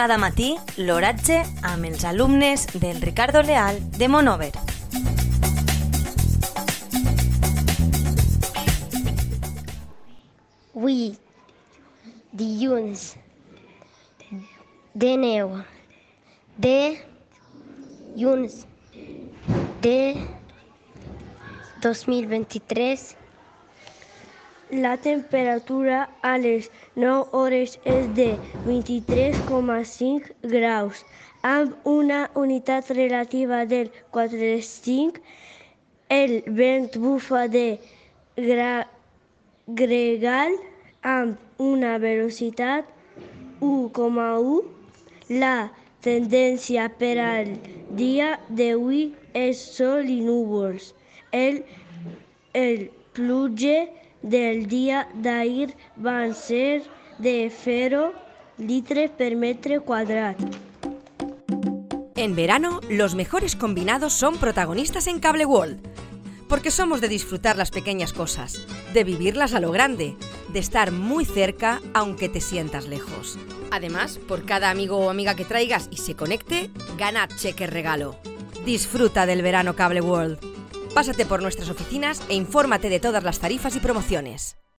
Cada matí, l'oratge amb els alumnes del Ricardo Leal de Monover. Avui, dilluns, de neu, de dilluns, de 2023, La temperatura a les 9 hores és de 23,5 graus, amb una unitat relativa del 4,5. El vent bufa de gra gregal amb una velocitat 1,1. La tendència per al dia d'avui és sol i núvols. El, el pluja del día d'ahir van ser de 0 litres per metro cuadrado. En verano, los mejores combinados son protagonistas en Cable World. Porque somos de disfrutar las pequeñas cosas, de vivirlas a lo grande, de estar muy cerca aunque te sientas lejos. Además, por cada amigo o amiga que traigas y se conecte, gana cheque regalo. Disfruta del verano Cable World. Pásate por nuestras oficinas e infórmate de todas las tarifas y promociones.